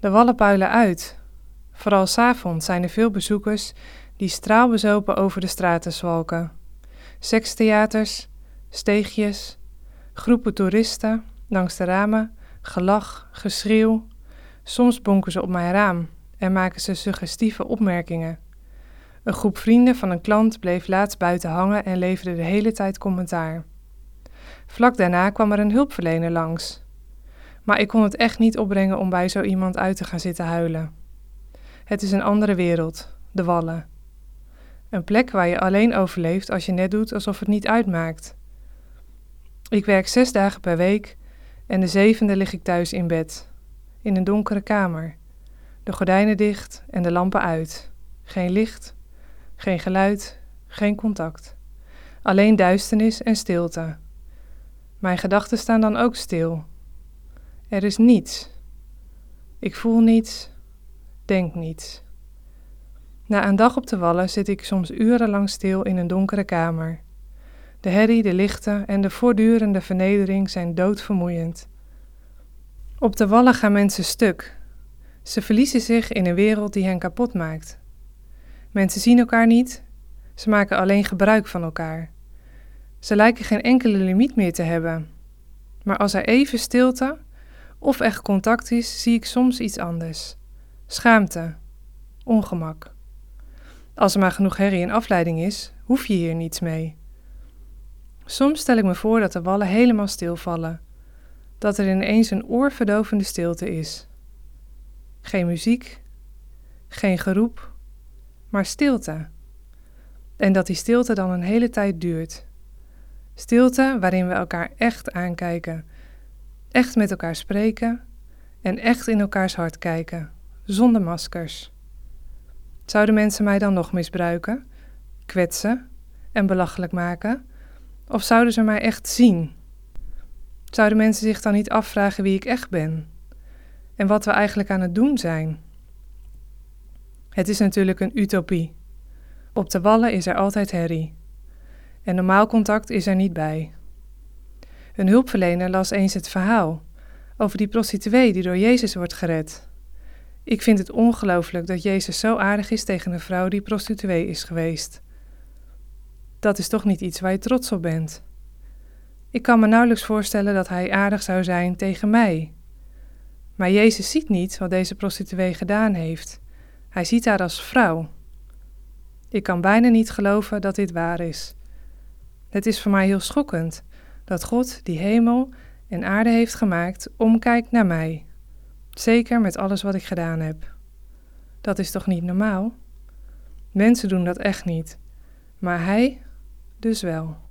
De wallen puilen uit. Vooral s'avonds zijn er veel bezoekers die straalbezopen over de straten zwalken. Sekstheaters, steegjes, groepen toeristen langs de ramen, gelach, geschreeuw. Soms bonken ze op mijn raam en maken ze suggestieve opmerkingen. Een groep vrienden van een klant bleef laatst buiten hangen en leverde de hele tijd commentaar. Vlak daarna kwam er een hulpverlener langs. Maar ik kon het echt niet opbrengen om bij zo iemand uit te gaan zitten huilen. Het is een andere wereld, de wallen. Een plek waar je alleen overleeft als je net doet alsof het niet uitmaakt. Ik werk zes dagen per week en de zevende lig ik thuis in bed, in een donkere kamer. De gordijnen dicht en de lampen uit. Geen licht, geen geluid, geen contact. Alleen duisternis en stilte. Mijn gedachten staan dan ook stil. Er is niets. Ik voel niets, denk niets. Na een dag op de wallen zit ik soms urenlang stil in een donkere kamer. De herrie, de lichten en de voortdurende vernedering zijn doodvermoeiend. Op de wallen gaan mensen stuk. Ze verliezen zich in een wereld die hen kapot maakt. Mensen zien elkaar niet, ze maken alleen gebruik van elkaar. Ze lijken geen enkele limiet meer te hebben. Maar als er even stilte of echt contact is, zie ik soms iets anders: schaamte, ongemak. Als er maar genoeg herrie en afleiding is, hoef je hier niets mee. Soms stel ik me voor dat de wallen helemaal stilvallen, dat er ineens een oorverdovende stilte is. Geen muziek, geen geroep, maar stilte. En dat die stilte dan een hele tijd duurt. Stilte waarin we elkaar echt aankijken, echt met elkaar spreken en echt in elkaars hart kijken, zonder maskers. Zouden mensen mij dan nog misbruiken, kwetsen en belachelijk maken? Of zouden ze mij echt zien? Zouden mensen zich dan niet afvragen wie ik echt ben en wat we eigenlijk aan het doen zijn? Het is natuurlijk een utopie. Op de wallen is er altijd herrie. En normaal contact is er niet bij. Een hulpverlener las eens het verhaal over die prostituee die door Jezus wordt gered. Ik vind het ongelooflijk dat Jezus zo aardig is tegen een vrouw die prostituee is geweest. Dat is toch niet iets waar je trots op bent. Ik kan me nauwelijks voorstellen dat hij aardig zou zijn tegen mij. Maar Jezus ziet niet wat deze prostituee gedaan heeft. Hij ziet haar als vrouw. Ik kan bijna niet geloven dat dit waar is. Het is voor mij heel schokkend dat God die hemel en aarde heeft gemaakt omkijkt naar mij. Zeker met alles wat ik gedaan heb. Dat is toch niet normaal? Mensen doen dat echt niet, maar Hij dus wel.